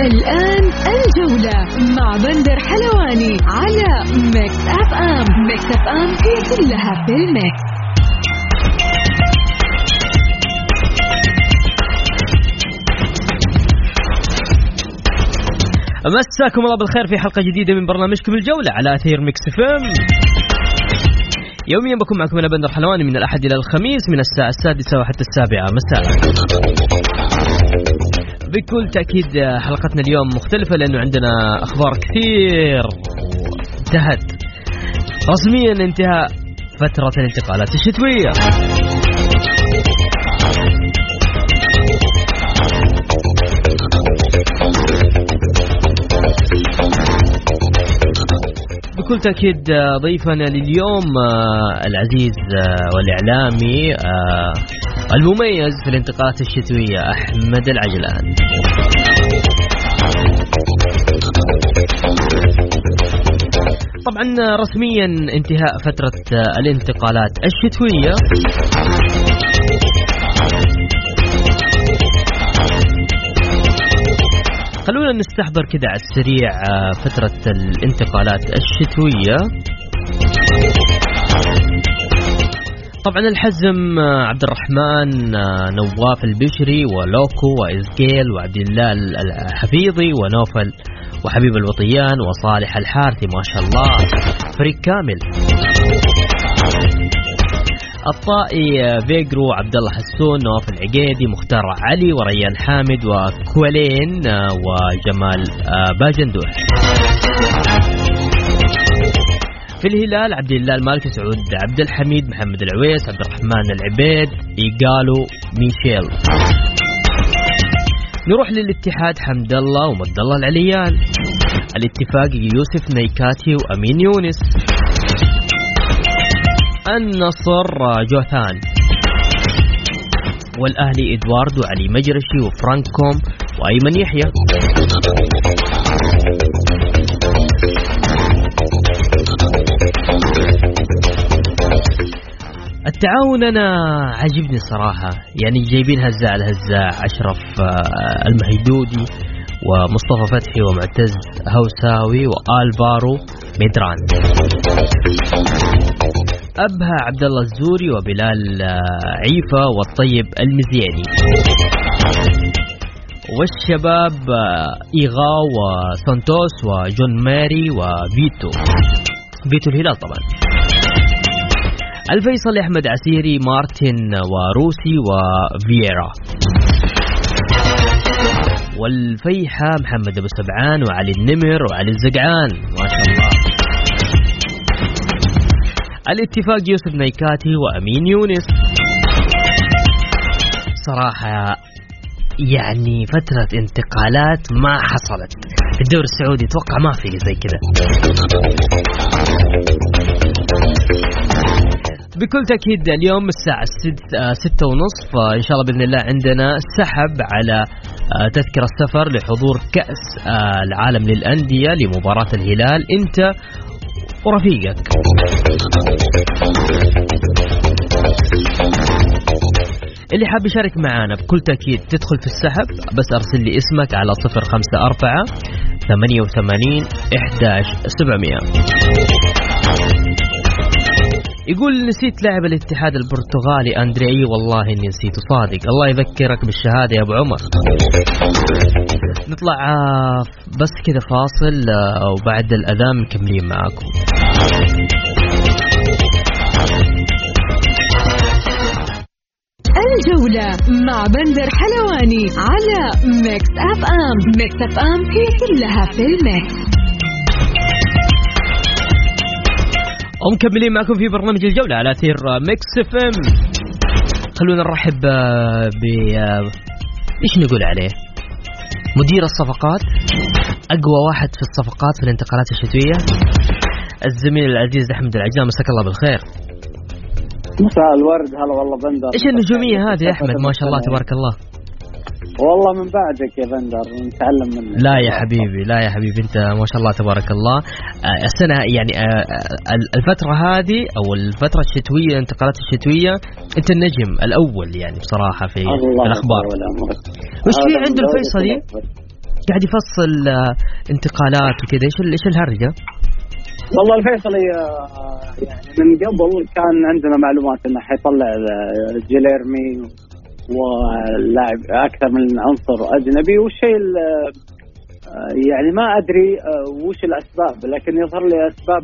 الآن الجولة مع بندر حلواني على Mix FM Mix FM هي كلها في ال mix. مساكم الله بالخير في حلقة جديدة من برنامجكم الجولة على أثير Mix FM يوميا بكون معكم أنا بندر حلواني من الأحد إلى الخميس من الساعة السادسة وحتى السابعة. مساء. بكل تأكيد حلقتنا اليوم مختلفة لأنه عندنا أخبار كثير انتهت رسميا انتهاء فترة الانتقالات الشتوية. بكل تأكيد آه، ضيفنا لليوم آه، العزيز آه، والإعلامي المميز في الانتقالات الشتوية أحمد العجلان. طبعا رسميا انتهاء فترة الانتقالات الشتوية. خلونا نستحضر كده على السريع آه، فترة الانتقالات الشتوية. طبعا الحزم آه، عبد الرحمن آه، نواف البشري ولوكو وإزجيل وعبد الله ال- الحفيظي ونوفل وحبيب الوطيان وصالح الحارثي ما شاء الله. فريق كامل. الطائي آه، فيجرو عبد الله حسون نواف العقيدي مختار علي وريان حامد وكوالين آه، وجمال باجندوح في الهلال عبد الله المالكي سعود عبد الحميد محمد العويس عبد الرحمن العبيد إيجالو ميشيل. نروح للاتحاد حمد الله ومد الله العليان. الاتفاق يوسف نيكاتي وأمين يونس. النصر جوثان والأهلي إدواردو علي مجرشي وفرانكوم وأيمن يحيى. التعاون أنا عجبني صراحة. يعني جايبين هزاع على هزاع أشرف آه، المهيدودي ومصطفى فتحي ومعتز هوساوي والفارو ميدران أبها عبد الله الزوري وبلال آه، عيفه والطيب المزياني. والشباب آه، إيغا وسانتوس وجون ماري وفيتو فيتو الهلال طبعا. الفيصل أحمد عسيري مارتن وروسي وفييرا. والفيحة محمد أبو سبعان وعلي النمر وعلي الزقعان ما شاء الله. الاتفاق يوسف نيكاتي وأمين يونس. صراحة يعني فترة انتقالات ما حصلت. الدوري السعودي أتوقع ما في زي كذا. بكل تأكيد اليوم الساعة آه، ستة ونصف إن شاء الله بإذن الله عندنا سحب على آه، تذكرة السفر لحضور كأس آه، العالم للأندية لمباراة الهلال أنت ورفيقك. اللي حاب يشارك معنا بكل تأكيد تدخل في السحب بس أرسل لي اسمك على صفر خمسة أربعة ثمانية وثمانين إحداش سبعمية. يقول نسيت لاعب الاتحاد البرتغالي اندري اي والله إني نسيته صادق. الله يذكرك بالشهادة يا أبو عمر. نطلع آه، بس كذا فاصل آه، وبعد الأذان مكملين معاكم. الجولة مع بندر حلواني على Mix FM. Mix FM هي كلها في ال mix. ومكملين معكم في برنامج الجولة على أثير Mix FM. خلونا نرحب آه، ب آه، إيش نقول عليه؟ مدير الصفقات أقوى واحد في الصفقات في الانتقالات الشتوية الزميل العزيز أحمد العجلان مساك الله بالخير. مساء الورد هلا والله بندر. إيش النجومية هذه يا أحمد؟ ما شاء الله تبارك الله. والله من بعدك يا بندر نتعلم منك لا يا حبيبي لا يا حبيبي انت ما شاء الله تبارك الله آه، السنة يعني آه، آه، الفترة هذه أو الفترة الشتوية الانتقالات الشتوية أنت النجم الأول يعني بصراحة في الله الأخبار. وش في عند الفيصلي؟ قاعد يفصل انتقالات وكذا إيش إيش الهرجة؟ والله الفيصلي يعني من قبل كان عندنا معلومات إنه حيطلع جيليرمي ولاعب أكثر من عنصر أجنبي والشيء ال- آه، يعني ما أدري آه، وش الأسباب لكن يظهر لي أسباب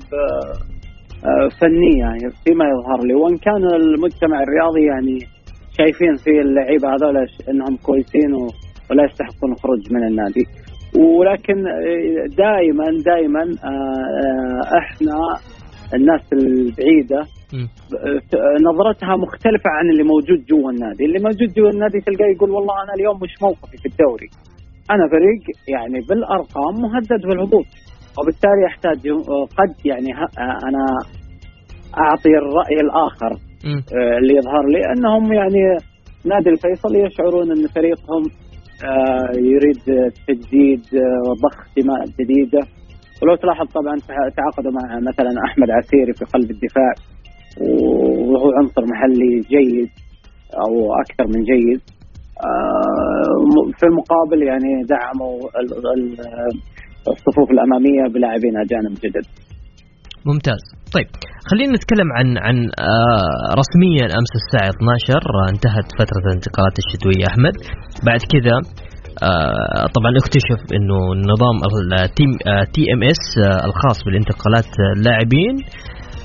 آه، فنية يعني فيما يظهر لي. وإن كان المجتمع الرياضي يعني شايفين في اللعيبة هذول إنهم كويسين ولا يستحقون الخروج من النادي. ولكن دائما دائما إحنا الناس البعيدة نظرتها مختلفة عن اللي موجود جوا النادي، اللي موجود جوا النادي تلقاه يقول والله أنا اليوم مش موقفي في الدوري. أنا فريق يعني بالأرقام مهدد بالهبوط، وبالتالي أحتاج آه، قد يعني آه، أنا أعطي الرأي الآخر. آه، اللي يظهر لي أنهم يعني نادي الفيصل يشعرون أن فريقهم آه، يريد تجديد آه، وضخ دماء جديدة. ولو تلاحظ طبعا تع- تعاقدوا مع مثلا أحمد عسيري في قلب الدفاع. وهو عنصر محلي جيد أو أكثر من جيد. آه، في المقابل يعني دعموا ال- ال- الصفوف الأمامية بلاعبين أجانب جدد. ممتاز. طيب خلينا نتكلم عن عن آه رسميا أمس الساعة 12 آه، انتهت فترة الانتقالات الشتوية. أحمد بعد كذا آه طبعا اكتشف إنه نظام ال TM تي ام اس الخاص بالانتقالات اللاعبين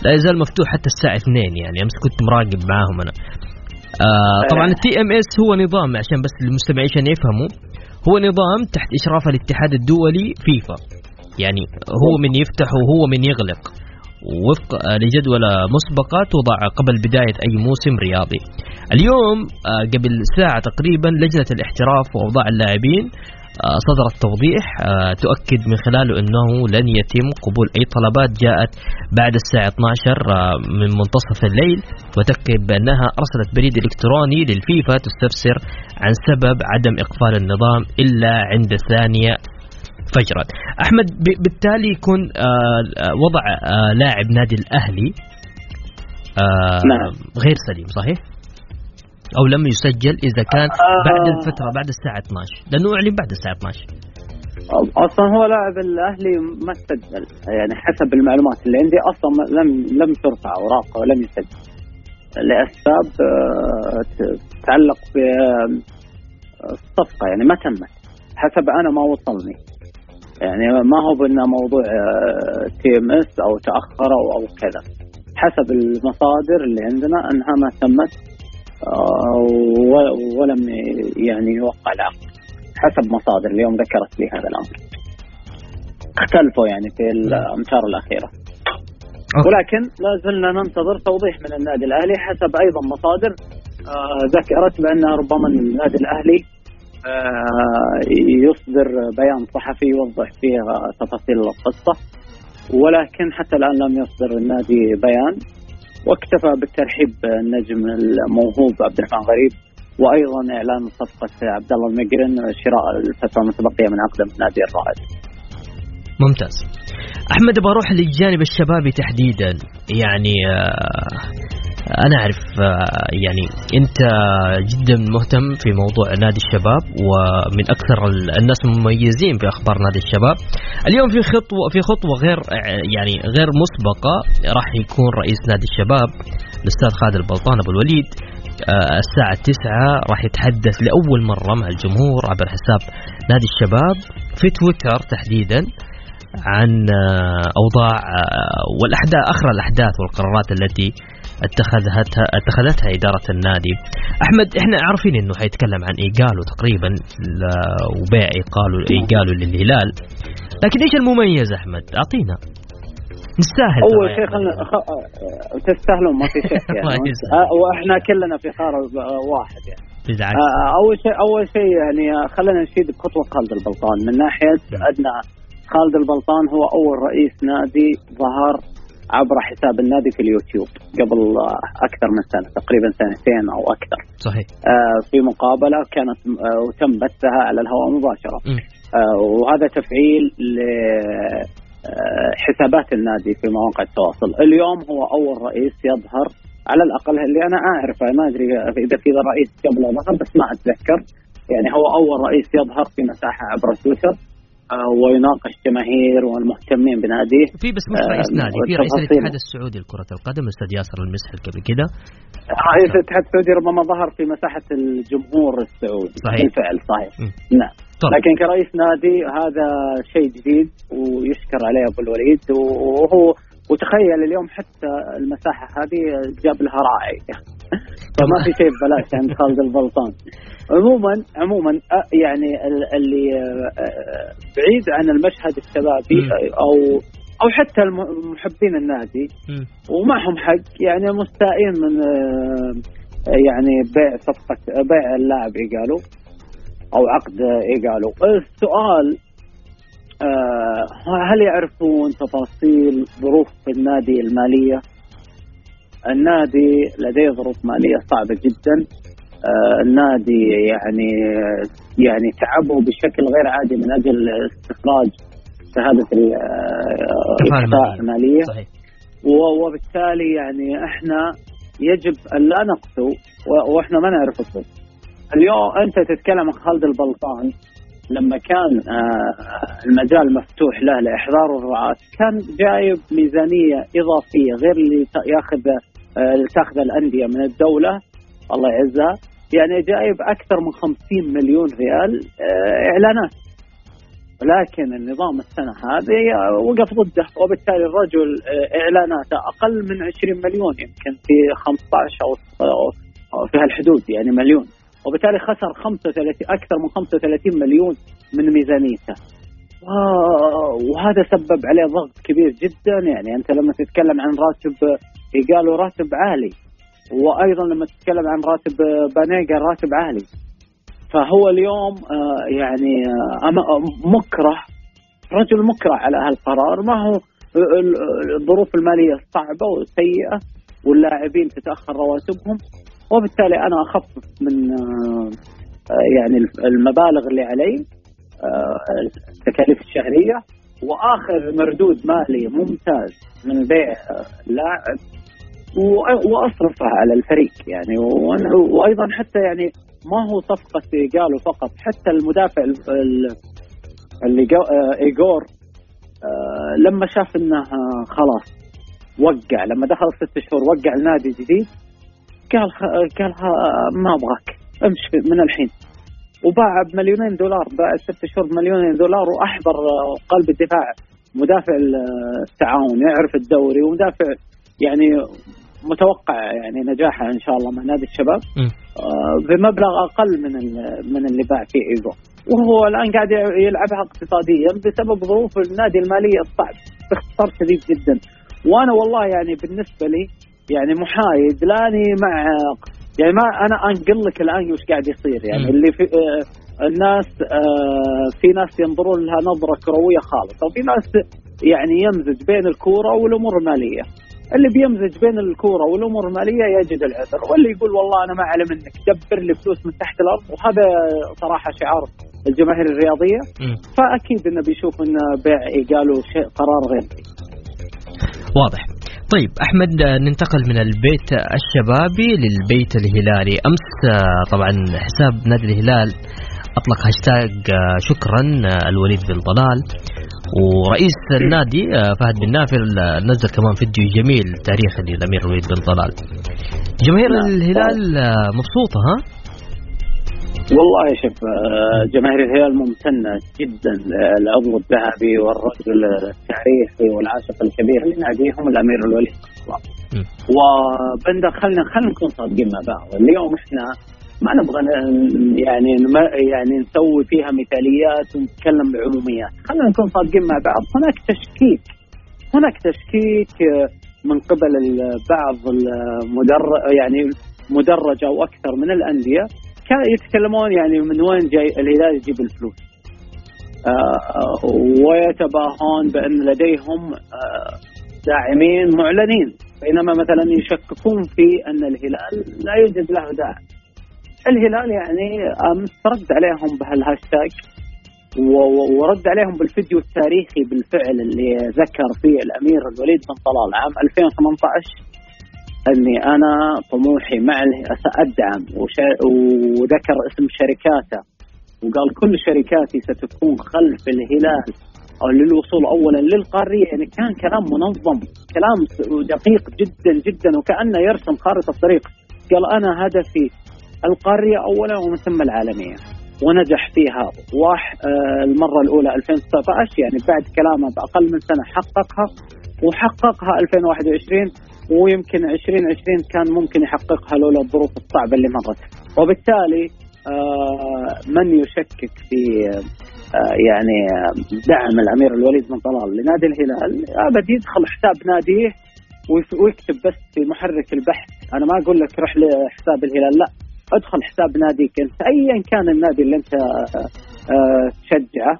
لا يزال مفتوح حتى الساعة 2 يعني أمس كنت مراقب معاهم أنا. آه طبعا ال TMS هو نظام عشان بس المستمعين عشان يفهموا هو نظام تحت إشراف الاتحاد الدولي فيفا. يعني هو من يفتح وهو من يغلق. وفق آه، لجدولة مسبقة توضع قبل بداية أي موسم رياضي. اليوم آه، قبل ساعة تقريبا لجنة الاحتراف وأوضاع اللاعبين آه، صدرت توضيح آه، تؤكد من خلاله أنه لن يتم قبول أي طلبات جاءت بعد الساعة 12 آه، من منتصف الليل. وتأكد بأنها أرسلت بريد إلكتروني للفيفا تستفسر عن سبب عدم إقفال النظام إلا عند الثانية فجرا. أحمد ب- بالتالي يكون آه، آه، وضع آه، لاعب نادي الأهلي آه، نعم. غير سليم صحيح؟ أو لم يسجل إذا كان آه. بعد الفترة بعد الساعة 12 لأنه أعلن بعد الساعة 12 أصلا هو لاعب الأهلي ما سجل يعني حسب المعلومات اللي عندي أصلا لم لم ترفع أوراقه ولم يسجل. لأسباب آه، تتعلق بالصفقه يعني ما تمت. حسب أنا ما وصلني. يعني ما هو بأنه موضوع TMS أو تأخر أو كذا. حسب المصادر اللي عندنا أنها ما تمت. آه، ولم يعني يوقع العقد حسب مصادر اليوم ذكرت لي هذا الأمر. اختلفوا يعني في الامتار الأخيرة. ولكن لا زلنا ننتظر توضيح من النادي الأهلي حسب أيضا مصادر آه، ذكرت بأن ربما النادي الأهلي آه، يصدر بيان صحفي يوضح فيه تفاصيل القصة ولكن حتى الآن لم يصدر النادي بيان. واكتفى بالترحيب بالنجم الموهوب عبد الرحمن غريب وأيضا إعلان صفقة عبد الله المقرن شراء الفترة المتبقية من عقده من نادي الرائد. ممتاز أحمد أبغى أروح للجانب الشبابي تحديدا يعني آه، أنا أعرف آه، يعني أنت جدا مهتم في موضوع نادي الشباب ومن أكثر ال- الناس المميزين في أخبار نادي الشباب. اليوم في خطوه في خطوة غير آه، يعني غير مسبقة راح يكون رئيس نادي الشباب الأستاذ خالد البلطان أبو الوليد. آه، الساعة 9 راح يتحدث لأول مرة مع الجمهور عبر حساب نادي الشباب في تويتر تحديدا عن أوضاع والأحداث آخر الأحداث والقرارات التي اتخذتها اتخذتها إدارة النادي. أحمد إحنا عارفين إنه حيتكلم عن إيجالو تقريبا وبيع إيقالو إيجالو للهلال. لكن إيش المميز أحمد؟ أعطينا. نستاهل أول شيء. خلنا خ... تستاهلون ما في شك يعني. آه، وإحنا كلنا في قاره واحد يعني بالعكس آه، أول شيء أول شيء يعني خلينا نشيد بخطوة خالد البلطان من ناحية ان خالد البلطان هو أول رئيس نادي ظهر عبر حساب النادي في اليوتيوب قبل أكثر من سنة تقريبا سنتين أو أكثر. صحيح. آه، في مقابلة كانت آه، وتم بثها على الهواء مباشرة. مم. آه، وهذا تفعيل لحسابات النادي في مواقع التواصل. اليوم هو أول رئيس يظهر على الأقل اللي أنا أعرفه. ما أدري إذا في رئيس قبله ظهر بس ما أتذكر. يعني هو أول رئيس يظهر في مساحة عبر تويتر. ويناقش جماهير والمهتمين بناديه في بس مش رئيس آه، نادي في رئيس. الاتحاد السعودي لكرة القدم الاستاذ ياسر المسحل قبل كده رئيس الاتحاد السعودي ربما ظهر في مساحة الجمهور السعودي صحيح. بالفعل صحيح. نعم طيب. لكن كرئيس نادي هذا شيء جديد ويشكر عليه أبو الوليد وهو وتخيل اليوم حتى المساحة هذه جاب لها راعي فما في شيء ببلاش عند خالد البلطان عموما عموما يعني ال- اللي أ- أ- بعيد عن المشهد الشبابي. أو أو حتى محبين النادي. ومعهم حق يعني مستائين من آه، يعني بيع صفقة بيع اللاعب إيجالو أو عقد إيجالو السؤال آه، هل يعرفون تفاصيل ظروف النادي المالية النادي لديه ظروف مالية صعبة جدا آه، النادي يعني يعني تعبوا بشكل غير عادي من أجل استخراج شهادة ال- آه،. المالية صحيح وبالتالي يعني إحنا يجب أن لا نقسو وإحنا ما نعرف الصدق. اليوم أنت تتكلم عن خالد البلطان لما كان آه، المجال مفتوح له لإحضار الرعاة كان جايب ميزانية إضافية غير اللي ياخذ آه، تاخذ الأندية من الدولة الله يعزها يعني جايب أكثر من 50 مليون ريال آه، إعلانات. لكن النظام السنة هذه وقف ضده وبالتالي الرجل آه، إعلاناته أقل من 20 مليون يمكن في 15 أو في هالحدود يعني مليون. وبالتالي خسر 35 أكثر من 35 مليون من ميزانيته. وهذا سبب عليه ضغط كبير جدا. يعني أنت لما تتكلم عن راتب قالوا راتب عالي وأيضا لما تتكلم عن راتب بانيجا راتب عالي. فهو اليوم آه، يعني آه، مكره رجل مكره على هالقرار ما هو ال- ال- الظروف المالية صعبة وسيئة واللاعبين تتأخر رواتبهم. وبالتالي أنا اخفف من آه، آه، يعني المبالغ اللي علي آه، التكاليف الشهرية. واخذ مردود مالي ممتاز من بيع آه، لاعب واصرفها على الفريق يعني. وأيضا حتى يعني ما هو صفقة قالوا فقط حتى المدافع ال- ال- اللي آه، ايجور آه، لما شاف إنه خلاص وقع لما دخل ست شهور وقع النادي جديد قال قال ما أبغاك أمشي من الحين. وباع بمليونين دولار باع ست شهور بمليونين دولار وأحضر قلب الدفاع مدافع التعاون يعرف الدوري ومدافع يعني متوقع يعني نجاحه إن شاء الله مع نادي الشباب. آه، بمبلغ أقل من من اللي باع فيه إيجو. وهو الآن قاعد يلعبها اقتصاديا بسبب ظروف النادي المالية الصعب. باختصار شديد جدا. وأنا والله يعني بالنسبة لي يعني محايد لاني مع يعني ما أنا أنقل لك الآن وش قاعد يصير. يعني. اللي في آه، الناس آه، في ناس ينظرون لها نظرة كروية خالصة وفي ناس يعني يمزج بين الكورة والأمور المالية. اللي بيمزج بين الكورة والأمور المالية يجد العذر واللي يقول والله أنا ما أعلم منك دبر لي فلوس من تحت الأرض وهذا صراحة شعار الجماهير الرياضية. فأكيد إنه بيشوف إن بيع قالوا شيء قرار غير. واضح. طيب أحمد ننتقل من البيت الشبابي للبيت الهلالي. أمس طبعا حساب نادي الهلال أطلق هاشتاج شكرا الوليد بن طلال. ورئيس النادي آه، فهد بن نافل نزل كمان فيديو جميل تاريخي للأمير الوليد بن طلال جماهير نعم. الهلال آه، مبسوطة ها والله شوف آه، جماهير الهلال ممتنة جدا للعضو الذهبي والرجل التاريخي والعاشق الكبير لناديهم الأمير الوليد. وبندر خلينا خلينا نكون صادقين مع بعض اليوم إحنا ما نبغى يعني يعني نسوي فيها مثاليات ونتكلم بعموميات خلينا نكون صادقين مع بعض. هناك تشكيك. هناك تشكيك آه، من قبل بعض المدر يعني مدرجة أو أكثر من الأندية كان يتكلمون يعني من وين جاي الهلال يجيب الفلوس. آه، ويتباهون بأن لديهم آه، داعمين معلنين. بينما مثلا يشككون في أن الهلال لا يوجد له داعم. الهلال يعني امس رد عليهم بهالهاشتاج ورد عليهم بالفيديو التاريخي بالفعل اللي ذكر فيه الأمير الوليد بن طلال عام 2018 إني أنا طموحي مع سأدعم وذكر اسم شركاته وقال كل شركاتي ستكون خلف الهلال أو للوصول اولا للقارية. يعني كان كلام منظم كلام دقيق جدا جدا وكأنه يرسم خارطة طريق قال أنا هدفي القاريه اولا ومن ثم العالمية. ونجح فيها واح آه، المرة الأولى 2019 يعني بعد كلامه بأقل من سنة حققها وحققها 2021 ويمكن 2020 كان ممكن يحققها لولا الظروف الصعبة اللي مرت. وبالتالي آه، من يشكك في آه، يعني دعم الأمير الوليد بن طلال لنادي الهلال؟ أبد يدخل حساب ناديه ويكتب بس في محرك البحث. أنا ما أقول لك روح لحساب الهلال لا. أدخل حساب ناديك انت ايا كان النادي اللي أنت آه، تشجعه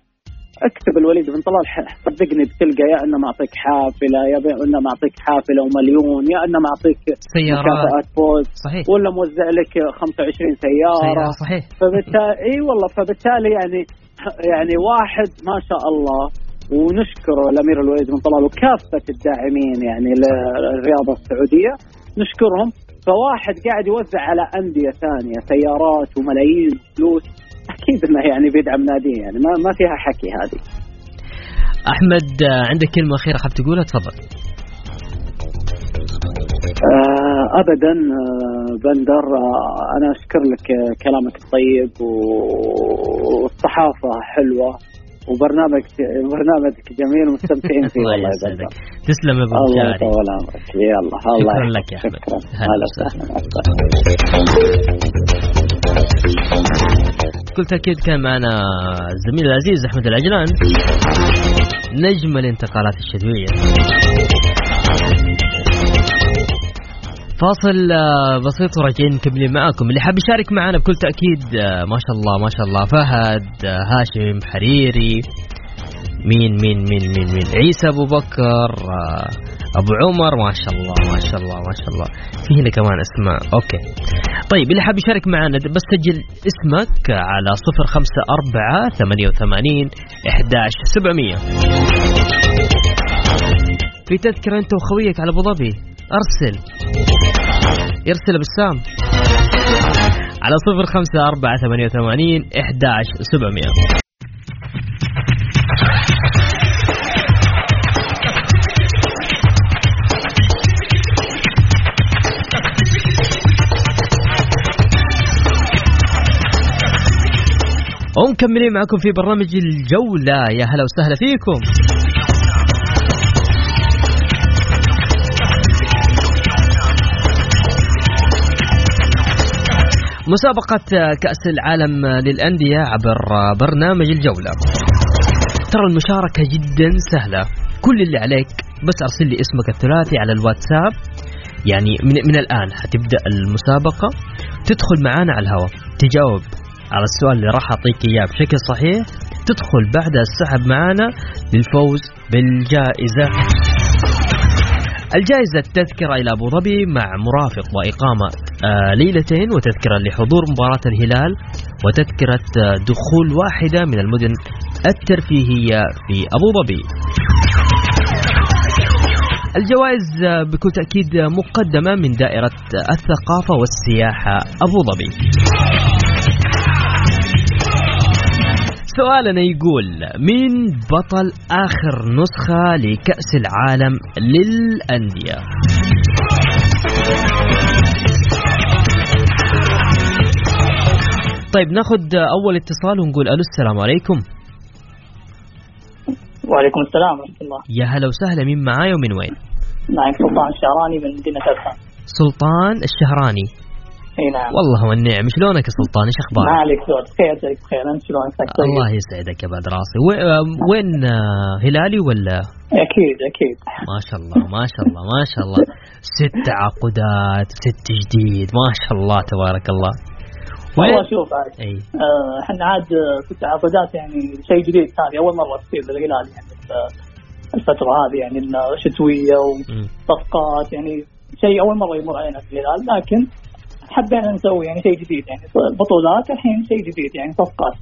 أكتب الوليد بن طلال صدقني بتلقى يا إنه معطيك حافلة يا إنه معطيك حافلة ومليون يا إنه معطيك سيارات. فوز صحيح. ولا موزع لك 25 سيارة. سيارة صحيح. فبالتالي إي والله فبالتالي يعني يعني واحد ما شاء الله ونشكر الأمير الوليد بن طلال وكافة الداعمين يعني للرياضه السعودية نشكرهم. فواحد قاعد يوزع على أندية ثانية سيارات وملايين فلوس أكيد إنه يعني بيدعم ناديه يعني ما ما فيها حكي هذه. أحمد عندك كلمة أخيرة حاب تقولها تفضل. آه ابدا آه بندر آه أنا أشكر لك كلامك الطيب والصحافة حلوة وبرنامج برنامجك جميل ومستمتعين فيه. الله يسعدك تسلم يا أبو الله يطول عمرك. يلا الله شكرا لك يا أحمد. هلا وسهلا. بكل تاكيد كان معنا الزميل العزيز أحمد العجلان. نجم الانتقالات الشتوية. فاصل آه، بسيط وراجعين مكملين معاكم. اللي حاب يشارك معنا بكل تأكيد آه، ما شاء الله ما شاء الله. فهد آه، هاشم حريري مين مين مين مين مين؟ عيسى أبو بكر أبو عمر. ما شاء الله ما شاء الله ما شاء الله. في هنا كمان اسماء أوكي. طيب اللي حاب يشارك معنا بس سجل اسمك على صفر خمسة أربعة ثمانية وثمانين إحداش سبعمية. في تذكرة أنت وخويك على أبو ظبي؟ أرسل. يرسل بسام على صفر خمسة أربعة ثمانية وثمانين إحداش سبعمية. ومكملين معكم في برنامج الجولة. يا هلا وسهلا فيكم. مسابقة كأس العالم للأندية عبر برنامج الجولة. ترى المشاركة جدا سهلة. كل اللي عليك بس أرسل لي اسمك الثلاثي على الواتساب. يعني من, من الآن حتبدأ المسابقة. تدخل معانا على الهواء. تجاوب على السؤال اللي راح أعطيك إياه بشكل صحيح. تدخل بعد السحب معانا للفوز بالجائزة. الجائزة التذكرة إلى أبو ظبي مع مرافق وإقامة آه، ليلتين وتذكرة لحضور مباراة الهلال وتذكرة آه، دخول واحدة من المدن الترفيهية في أبو ظبي. الجوائز آه، بكل تأكيد مقدمة من دائرة الثقافة والسياحة أبو ظبي. سؤالنا يقول مين بطل آخر نسخة لكأس العالم للأندية؟ طيب ناخذ أول اتصال ونقول ألو السلام عليكم. وعليكم السلام ورحمة الله. يا هلا وسهلا مين معاي ومن وين؟ معك سلطان الشهراني من مدينة أدخان سلطان الشهراني. إي نعم. والله والنعم. شلونك يا سلطان؟ إيش أخبارك؟ ما عليك زود بخير زيك بخير. أنت شلونك؟ طيب؟ الله يسعدك يا بعد راسي. وين آه، هلالي ولا؟ أكيد أكيد. ما شاء الله ما شاء الله ما شاء الله. ست تعاقدات ست جديد. ما شاء الله تبارك الله. والله شوف عاد إي. آه، إحنا عاد آه، في التعاقدات يعني شيء جديد. هذه أول مرة تصير بالهلال يعني ال- الفترة هذه يعني الشتويه. وصفقات يعني شيء أول مرة يمر علينا في الهلال. لكن حبينا نسوي يعني شيء جديد يعني بطولات الحين شيء جديد يعني صفقات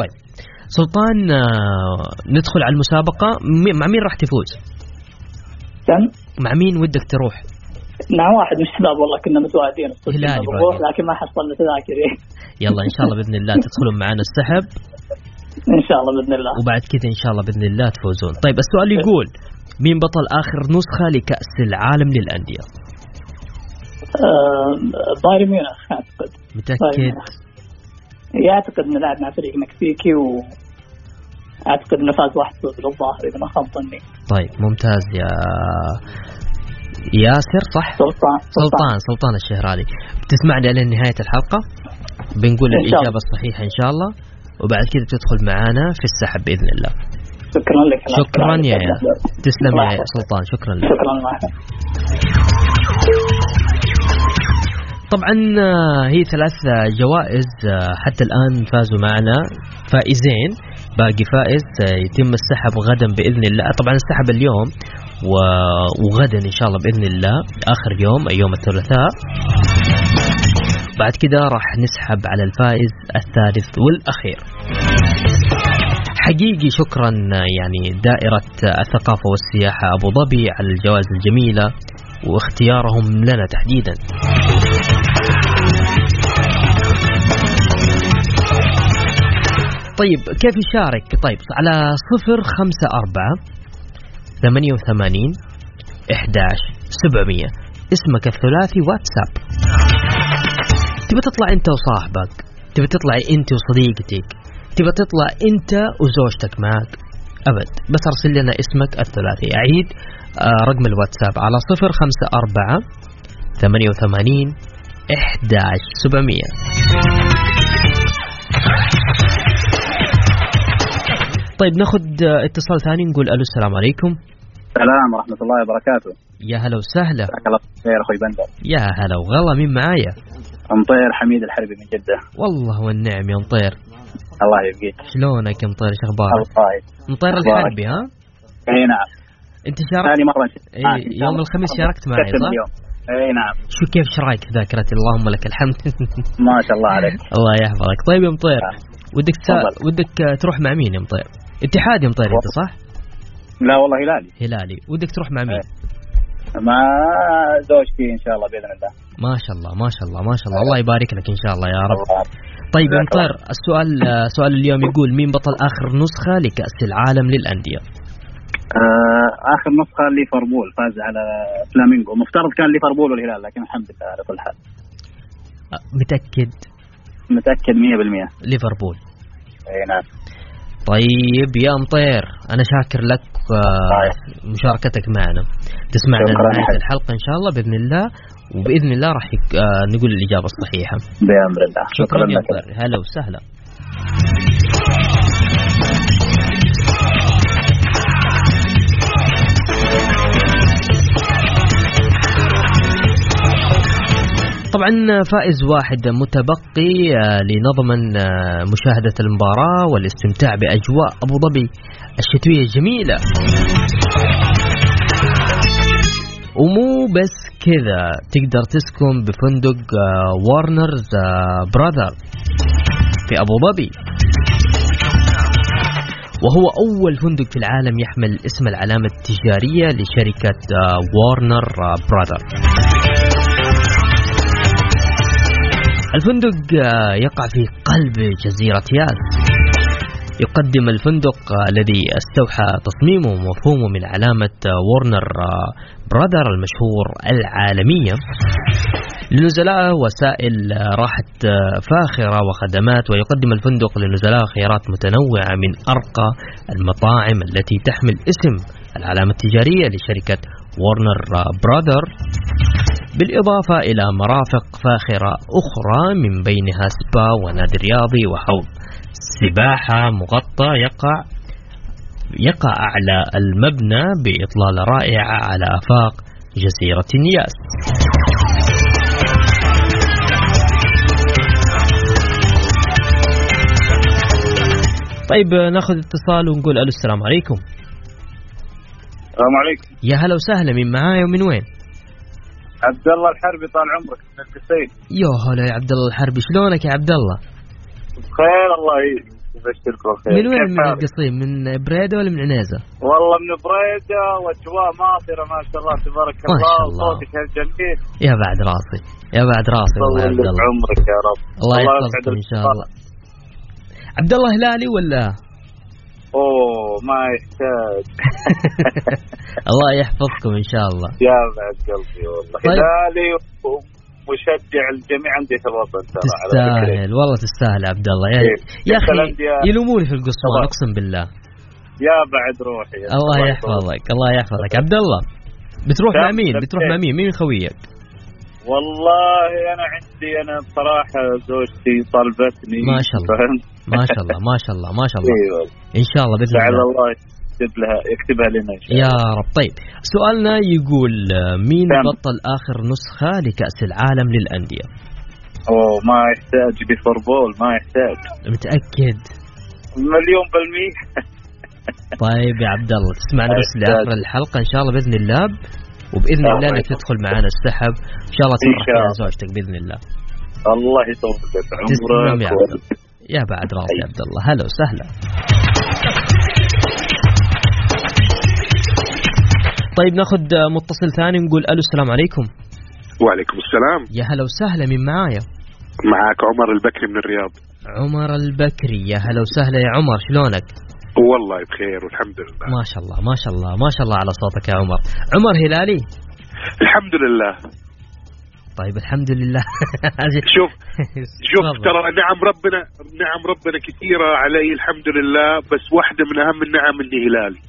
طيب سلطان آه، ندخل على المسابقة مع مين راح تفوز؟ كم مع مين ودك تروح؟ مع واحد من الشباب والله كنا متواعدين هلالي. لكن ما حصلنا تذاكر يلا إن شاء الله بإذن الله تدخلون معنا السحب إن شاء الله بإذن الله وبعد كذا إن شاء الله بإذن الله تفوزون. طيب السؤال يقول مين بطل آخر نسخة لكأس العالم آه، بايرن ميونخ أعتقد؟ ميونخ. يعتقد إنه لعب مع فريق مكسيكي و أعتقد إنه فاز 1-0 للظاهر إذا ما خاب ظني. طيب ممتاز يا ياسر صح؟ سلطان سلطان. سلطان الشهراني تسمعني لين نهاية الحلقة؟ بنقول. الإجابة الصحيحة إن شاء الله. وبعد كذا تدخل معانا في السحب بإذن الله. شكرا لك. شكرا يا تسلم الله يا. سلطان. شكرا لك. شكرا معك طبعا آه، هي ثلاث جوائز آه، حتى الآن فازوا معنا. فائزين باقي فائز آه، يتم السحب غدا بإذن الله. طبعا السحب اليوم وغدا إن شاء الله بإذن الله آخر يوم يوم الثلاثاء. بعد كده راح نسحب على الفائز الثالث والأخير. حقيقي شكرا يعني دائرة الثقافة والسياحة أبو ظبي على الجوائز الجميلة واختيارهم لنا تحديدا. طيب كيف يشارك؟ طيب على صفر خمسة أربعة ثمانية وثمانين إحداش سبعمية. اسمك الثلاثي واتساب. تبى تطلع أنت وصاحبك تبى تطلعي أنت وصديقتك تبى تطلع أنت وزوجتك معك أبد. بس أرسل لنا اسمك الثلاثي. أعيد آه، رقم الواتساب على صفر خمسة أربعة ثمانية وثمانين إحداش سبعمية. طيب ناخذ آه، اتصال ثاني نقول ألو السلام عليكم. السلام ورحمة الله وبركاته. يا هلا وسهلا. جزاك الله خير أخوي بندر. يا هلا وغلا مين معايا؟ مطير حميد الحربي من جدة. والله والنعم يا مطير الله يبقيك. شلونك يا مطير إيش أخبارك؟ الله مطير؟ الحربي ها؟ إي نعم. أنت شاركت؟ ثاني مرة إيه، يوم الخميس شاركت معي، صح؟ إي نعم. شو كيف إيش رايك في ذاكرتي؟ اللهم لك الحمد. ما شاء الله عليك. الله يحفظك. طيب يا مطير نعم. ودك. ودك آه، تروح مع مين يا مطير اتحاد يا مطير انت صح؟ لا والله هلالي. هلالي. ودك تروح مع مين؟ مع زوجتي إن شاء الله بإذن الله. ما شاء الله ما شاء الله ما شاء الله. الله يبارك لك إن شاء الله يا رب. طيب يا مطير السؤال آه، سؤال اليوم يقول مين بطل آخر نسخة لكأس العالم للأندية؟ آه آخر نسخة ليفربول فاز على فلامينغو. مفترض كان ليفربول والهلال لكن الحمد لله على كل حال. آه، متأكد؟ متأكد 100% ليفربول. إي نعم. طيب يا مطير أنا شاكر لك آه، طيب. مشاركتك معنا تسمعنا شكراً نهايه. الحلقة إن شاء الله بإذن الله وبإذن الله راح. آه، نقول الإجابة الصحيحة بأمر الله شكرا يا لك مطير هلا وسهلا طبعا فائز واحد متبقي آه، لنضمن آه، مشاهدة المباراة والاستمتاع بأجواء أبو ظبي الشتوية الجميلة. ومو بس كذا تقدر تسكن بفندق وارنرز آه، براذر في أبو ظبي. وهو أول فندق في العالم يحمل اسم العلامة التجارية لشركة وارنر براذر الفندق آه، يقع في قلب جزيرة ياس. يقدم الفندق آه، الذي استوحى تصميمه ومفهومه من علامة آه، وورنر برادر المشهور العالمية. للنزلاء وسائل راحة فاخرة وخدمات ويقدم الفندق للنزلاء خيارات متنوعة من أرقى المطاعم التي تحمل اسم العلامة التجارية لشركة وورنر برادر. بالإضافة إلى مرافق فاخرة أخرى من بينها سبا ونادي رياضي وحوض. سباحة مغطى يقع يقع أعلى المبنى بإطلالة رائعة على آفاق جزيرة نياس طيب ناخذ اتصال ونقول ألو السلام عليكم. السلام عليكم. يا هلا وسهلا من معايا ومن وين؟ عبد الله الحربي طال عمرك من القصيم يا هلا يا عبد الله الحربي شلونك يا عبد الله؟ بخير الله يبشرك بالخير من وين من؟ القصيم من بريدة ولا من عنيزة؟ والله من بريدة وأجواء ماطرة ما شاء الله تبارك ما الله شاء الله. وصوتك هالجميل يا بعد راسي يا بعد راسي يا عبد الله عمرك يا رب الله الله يحفظكم يسعد إن شاء الله عبد الله هلالي ولا اوه ما يحتاج الله يحفظكم إن شاء الله. يا بعد قلبي والله. طيب. هلالي ومشجع الجميع عندي الوطن ترى. تستاهل. والله تستاهل يا عبد الله. يا, إيه. يا أخي يلوموني في طبعا. أقسم بالله. يا بعد روحي. الله يحفظك الله يحفظك. عبد الله بتروح مع؟ مين؟ بتروح مع مين؟ مين خويك؟ والله أنا عندي أنا بصراحة زوجتي طلبتني. ما شاء الله. ما شاء الله ما شاء الله ما شاء الله. أيوه إن شاء الله بإذن الله. الله يكتب لها يكتبها لنا إن شاء الله. يا رب. طيب سؤالنا يقول مين. بطل آخر نسخة لكأس العالم للأندية؟ أوه ما يحتاج ليفربول ما يحتاج. متأكد؟ مليون بالمية. طيب يا عبد الله تسمعنا بس. لآخر الحلقة إن شاء الله بإذن الله. وبإذن الله أنك. تدخل معنا السحب. إن شاء الله إن تفرح. زوجتك بإذن الله. الله يطول تسلم يا عمرك عبد الله. يا بعد راسي يا عبد الله. هلا وسهلا. طيب ناخذ متصل ثاني نقول ألو السلام عليكم. وعليكم السلام. يا هلا وسهلا من معايا؟ معك عمر البكري من الرياض. عمر البكري يا هلا وسهلا. يا عمر شلونك؟ والله بخير والحمد لله. ما شاء الله ما شاء الله ما شاء الله على صوتك يا عمر. عمر هلالي؟ الحمد لله. طيب الحمد لله شوف شوف. ترى نعم ربنا نعم ربنا كثيرة علي الحمد لله بس واحدة من أهم النعم إني هلالي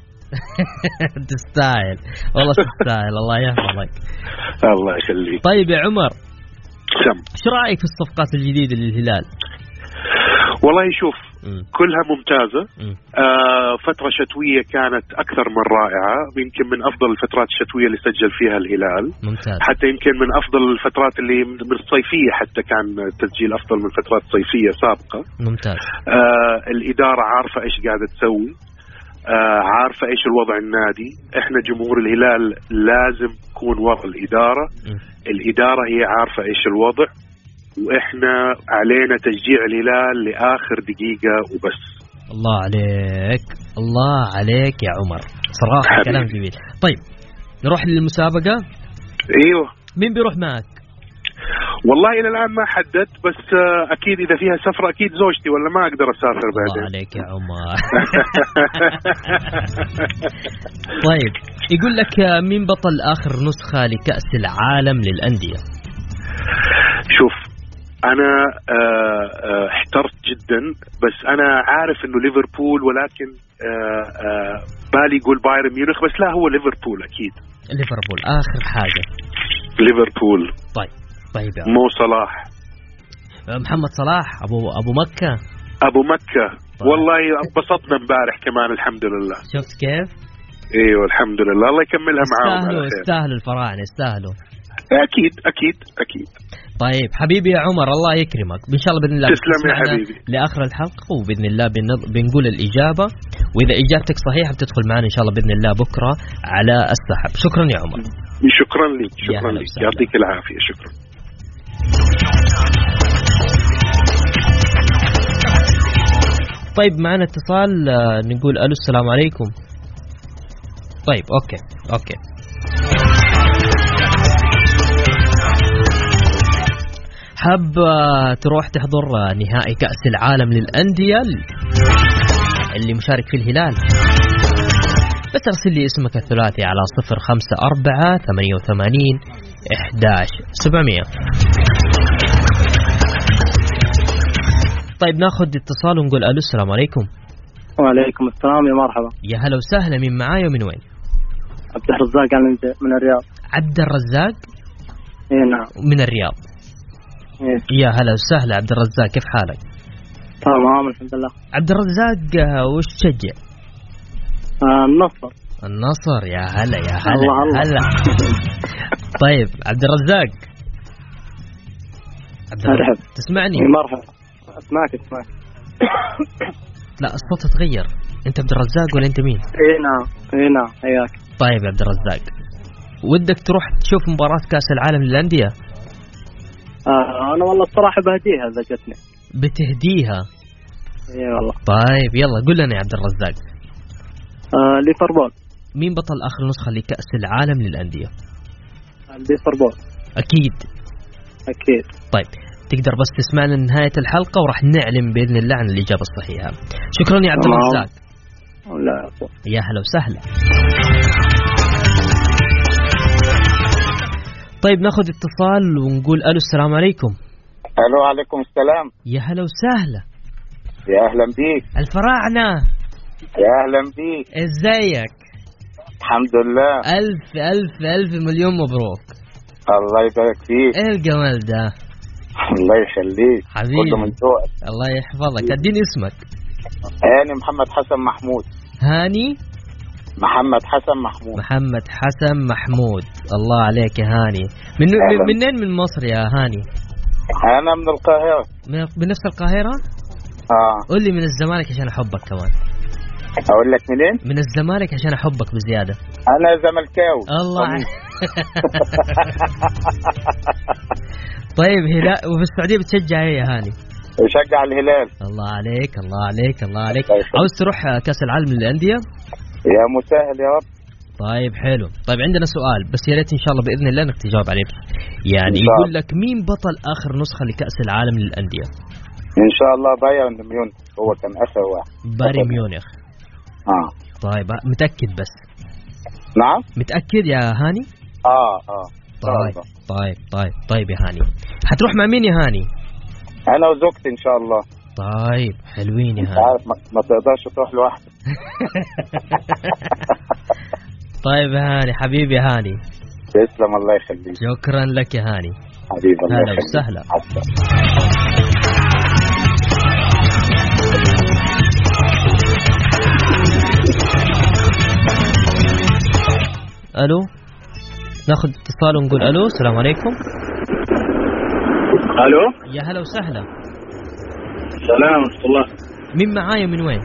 تستاهل والله تستاهل الله يحفظك الله يخليك طيب يا عمر سم إيش رأيك في الصفقات الجديدة للهلال؟ والله شوف. كلها ممتازة. مم. آه فترة شتوية كانت أكثر من رائعة. يمكن من أفضل الفترات الشتوية اللي سجل فيها الهلال. ممتاز. حتى يمكن من أفضل الفترات اللي من الصيفية حتى كان تسجيل أفضل من فترات صيفية سابقة. ممتاز. آه الإدارة عارفة إيش قاعدة تسوي. آه عارفة إيش الوضع النادي. إحنا جمهور الهلال لازم نكون وراء الإدارة. الإدارة هي عارفة إيش الوضع. وإحنا علينا تشجيع الهلال لآخر دقيقة وبس. الله عليك الله عليك يا عمر. صراحة حبيبي. كلام جميل. طيب نروح للمسابقة؟ أيوه. مين بيروح معك؟ والله إلى الآن ما حددت بس أكيد إذا فيها سفرة أكيد زوجتي ولا ما أقدر أسافر الله بعدين عليك يا عمر. طيب يقول لك مين بطل آخر نسخة لكأس العالم للأندية؟ شوف أنا آه، آه، احترت جدا بس أنا عارف إنه ليفربول ولكن آه، بالي يقول بايرن ميونخ بس لا هو ليفربول أكيد. ليفربول آخر حاجة. ليفربول. طيب طيب يا. مو صلاح. محمد صلاح أبو أبو مكة. أبو مكة. والله انبسطنا امبارح كمان الحمد لله. شفت كيف؟ إيوه الحمد لله. الله يكملها معاهم يستاهلوا يستاهلوا الفراعنه يستاهلوا. أكيد أكيد أكيد. طيب حبيبي يا عمر الله يكرمك. إن شاء الله بإذن الله تسلم يا حبيبي. لآخر الحلقة وبإذن الله بن- بنقول الإجابة. وإذا إجابتك صحيحة بتدخل معنا إن شاء الله بإذن الله بكرة على السحب. شكرا يا عمر. شكرا لك شكرا لك. يعطيك العافية شكرا. طيب معنا اتصال آه، نقول ألو السلام عليكم. طيب okay okay. حاب تروح تحضر نهائي كأس العالم للأندية اللي مشارك فيه الهلال. بس ارسل لي اسمك الثلاثي على صفر خمسة أربعة ثمانية وثمانين إحداش سبعمية. طيب ناخذ اتصال ونقول ألو السلام عليكم. وعليكم السلام يا مرحبا. يا هلا وسهلا من معاي ومن وين؟ عبد الرزاق على من الرياض. عبد الرزاق؟ اي نعم. من الرياض. إيه. يا هلا وسهلا عبد الرزاق كيف حالك؟ تمام الحمد لله. عبد الرزاق آه، وش تشجع؟ آه النصر. النصر يا هلا يا هلا الله الله. هلا. طيب عبد الرزاق. عبد الرزاق تسمعني؟ إيه، مرحبا. أسمعك أسمعك. لا الصوت تغير أنت عبد الرزاق ولا أنت مين؟ اي نعم. اي نعم. حياك. طيب يا عبد الرزاق. ودك تروح تشوف مباراة كأس العالم للأندية؟ آه أنا والله الصراحة بهديها إذا جتني. بتهديها؟ إي والله. طيب يلا قول لنا يا عبد الرزاق. آه ليفربول مين بطل آخر نسخة لكأس العالم للأندية؟ ليفربول أكيد. أكيد. طيب تقدر بس تسمعنا لنهاية الحلقة وراح نعلم بإذن الله عن الإجابة الصحيحة. شكرا يا عبد. الرزاق. لا. يا هلا وسهلا. طيب ناخذ اتصال ونقول ألو السلام عليكم. ألو عليكم السلام. يا هلا وسهلا. يا أهلا بيك. الفراعنة. يا أهلا بيك. إزيك؟ الحمد لله. ألف ألف ألف مليون مبروك. الله يبارك فيك. إيه الجمال ده؟ الله يخليك. حبيبي. من ذوقك الله يحفظك. اديني اسمك. هاني محمد حسن محمود. هاني؟ محمد حسن محمود. محمد حسن محمود. الله عليك يا هاني. من منين من مصر يا هاني. أنا من القاهرة. من نفس القاهرة؟ آه. قول لي من الزمالك عشان أحبك كمان. أقول لك منين من الزمالك عشان أحبك بزيادة. أنا زملكاوي. الله. طيب هلال وفي السعودية بتشجع إيه يا هاني؟ بشجع الهلال. الله عليك الله عليك الله عليك. عاوز تروح كأس العالم للأندية؟ يا مسهل يا رب. طيب حلو. طيب عندنا سؤال بس يا ريت إن شاء الله بإذن الله انك تجاوب عليه. يعني إن يقول. لك مين بطل آخر نسخة لكأس العالم للأندية؟ إن شاء الله بايرن ميونخ هو كان آخر واحد. بطل. ميونخ. آه. طيب متأكد بس؟ نعم. متأكد يا هاني؟ آه آه. طيب. طيب طيب طيب يا هاني. حتروح مع مين يا هاني؟ أنا وزوجتي إن شاء الله. طيب حلوين يا عارف ما, تقدرش تروح لوحدك. طيب يا هاني حبيبي يا هاني. تسلم الله يخليك. شكرا لك يا هاني. حبيبي الله يخليك. وسهلا. ألو؟ ناخذ اتصال ونقول ألو السلام عليكم. ألو؟ يا هلا وسهلا. السلام ورحمة الله. مين معايا من وين؟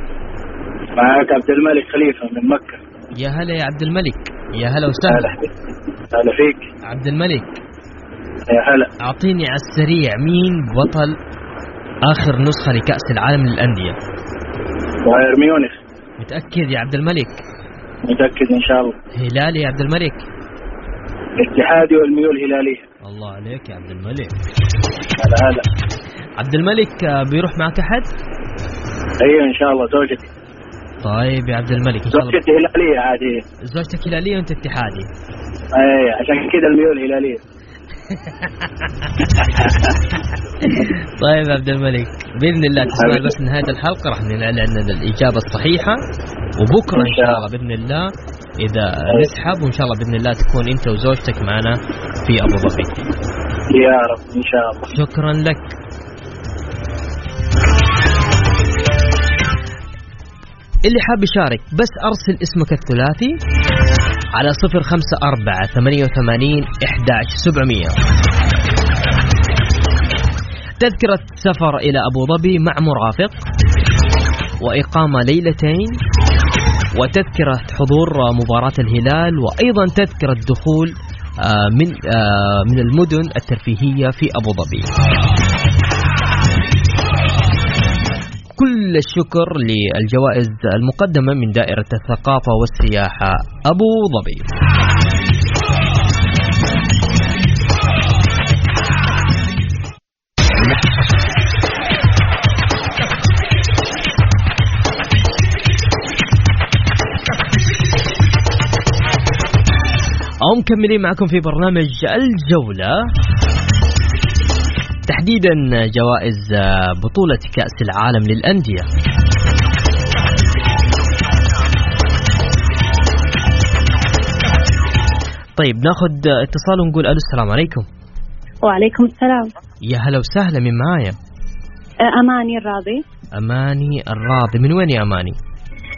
معك عبد الملك خليفة من مكة. يا هلا يا عبد الملك. يا هلا وسهلا. هلا فيك. عبد الملك. يا هلا. أعطيني على السريع مين بطل آخر نسخة لكأس العالم للأندية؟ بايرن ميونخ. متأكد يا عبد الملك؟ متأكد إن شاء الله. هلالي يا عبد الملك. اتحادي والميول هلالية. الله عليك يا عبد الملك. هلا هلا. عبد الملك آه، بيروح معك أحد؟ أيوه إن شاء الله زوجتي. طيب يا عبد الملك إن شاء الله. زوجتي هلالية عادي. زوجتك هلالية وأنت اتحادي. أي عشان كذا الميول هلالية. طيب عبد الملك بإذن الله تسمع. بس نهاية الحلقة راح نعلن الإجابة الصحيحة. وبكرة إن شاء الله بإذن الله إذا نسحب وإن شاء الله بإذن الله تكون أنت وزوجتك معنا في أبو ظبي. يا رب إن شاء الله. شكرا لك. اللي حاب يشارك بس أرسل اسمك الثلاثي على صفر خمسة أربعة ثمانية وثمانين إحداش سبعمية. تذكرة سفر إلى أبو ظبي مع مرافق وإقامة ليلتين وتذكرة حضور مباراة الهلال وأيضا تذكرة دخول آه، من آه، من المدن الترفيهية في أبو ظبي. كل الشكر للجوائز المقدمة من دائرة الثقافة والسياحة أبو ظبي. أو مكملين معكم في برنامج الجولة. تحديدا جوائز بطولة كأس العالم للأندية. طيب ناخذ اتصال ونقول ألو السلام عليكم. وعليكم السلام. يا هلا وسهلا من معايا؟ آه، أماني الراضي. أماني الراضي. من وين يا أماني؟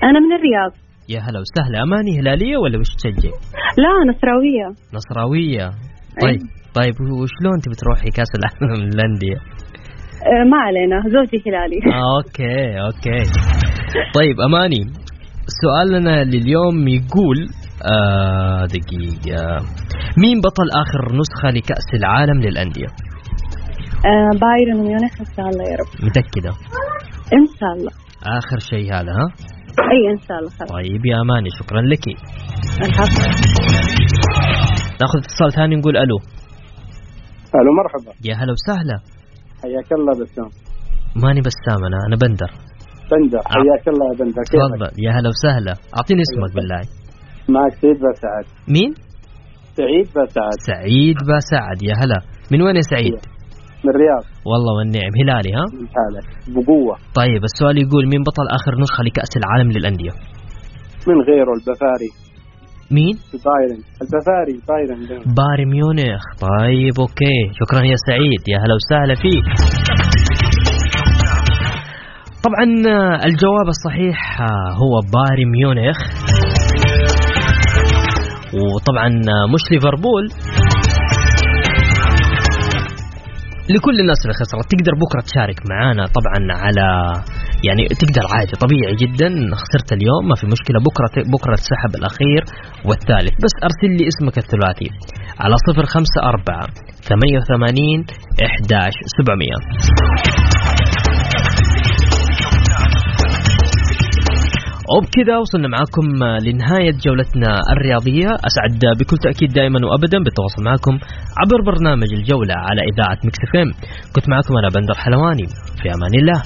أنا من الرياض. يا هلا وسهلا. أماني هلالية ولا وش تشجع؟ لا نصراوية. نصراوية. طيب. طيب وشلون تبي تروحي كأس العالم للأندية؟ آه، ما علينا زوجي هلالي. آه، okay okay. طيب أماني سؤالنا لليوم يقول آه دقيقة. مين بطل آخر نسخة لكأس العالم للأندية؟ آه بايرن ميونخ إن شاء الله يا رب. متأكدة؟ إن شاء الله. آخر شيء هذا ها؟ إي إن شاء الله خلاص. طيب يا أماني شكرا لك. ناخذ اتصال ثاني نقول ألو. ألو مرحبا يا هلا وسهلا. حياك الله بسام. ماني بسام أنا أنا بندر. بندر حياك الله يا بندر؟ تفضل. يا هلا وسهلا. أعطيني اسمك بالله. معك سعيد بسعد مين؟ سعيد بسعد سعيد بسعد يا هلا. من وين يا سعيد؟ من الرياض. والله والنعم. هلالي ها؟ من حالك بقوة. طيب السؤال يقول مين بطل آخر نسخة لكأس العالم للأندية؟ من غيره البافاري مين؟ بايرن. البافاري بايرن. ده. بايرن ميونخ. طيب okay. شكرا يا سعيد. يا هلا وسهلا فيك. طبعا الجواب الصحيح آه، هو بايرن ميونخ. وطبعا آه، مش ليفربول. لكل الناس اللي خسرت. تقدر بكرة تشارك معانا طبعا على يعني تقدر عادي طبيعي جدا. خسرت اليوم ما في مشكلة. بكرة بكرة السحب الأخير والثالث بس أرسل لي اسمك الثلاثي. على 054 88 11 700 وبكذا وصلنا معاكم لنهاية جولتنا الرياضية. أسعد بكل تأكيد دائما وأبدا بالتواصل معكم عبر برنامج الجولة على إذاعة مكس كنت معكم أنا بندر حلواني. في أمان الله.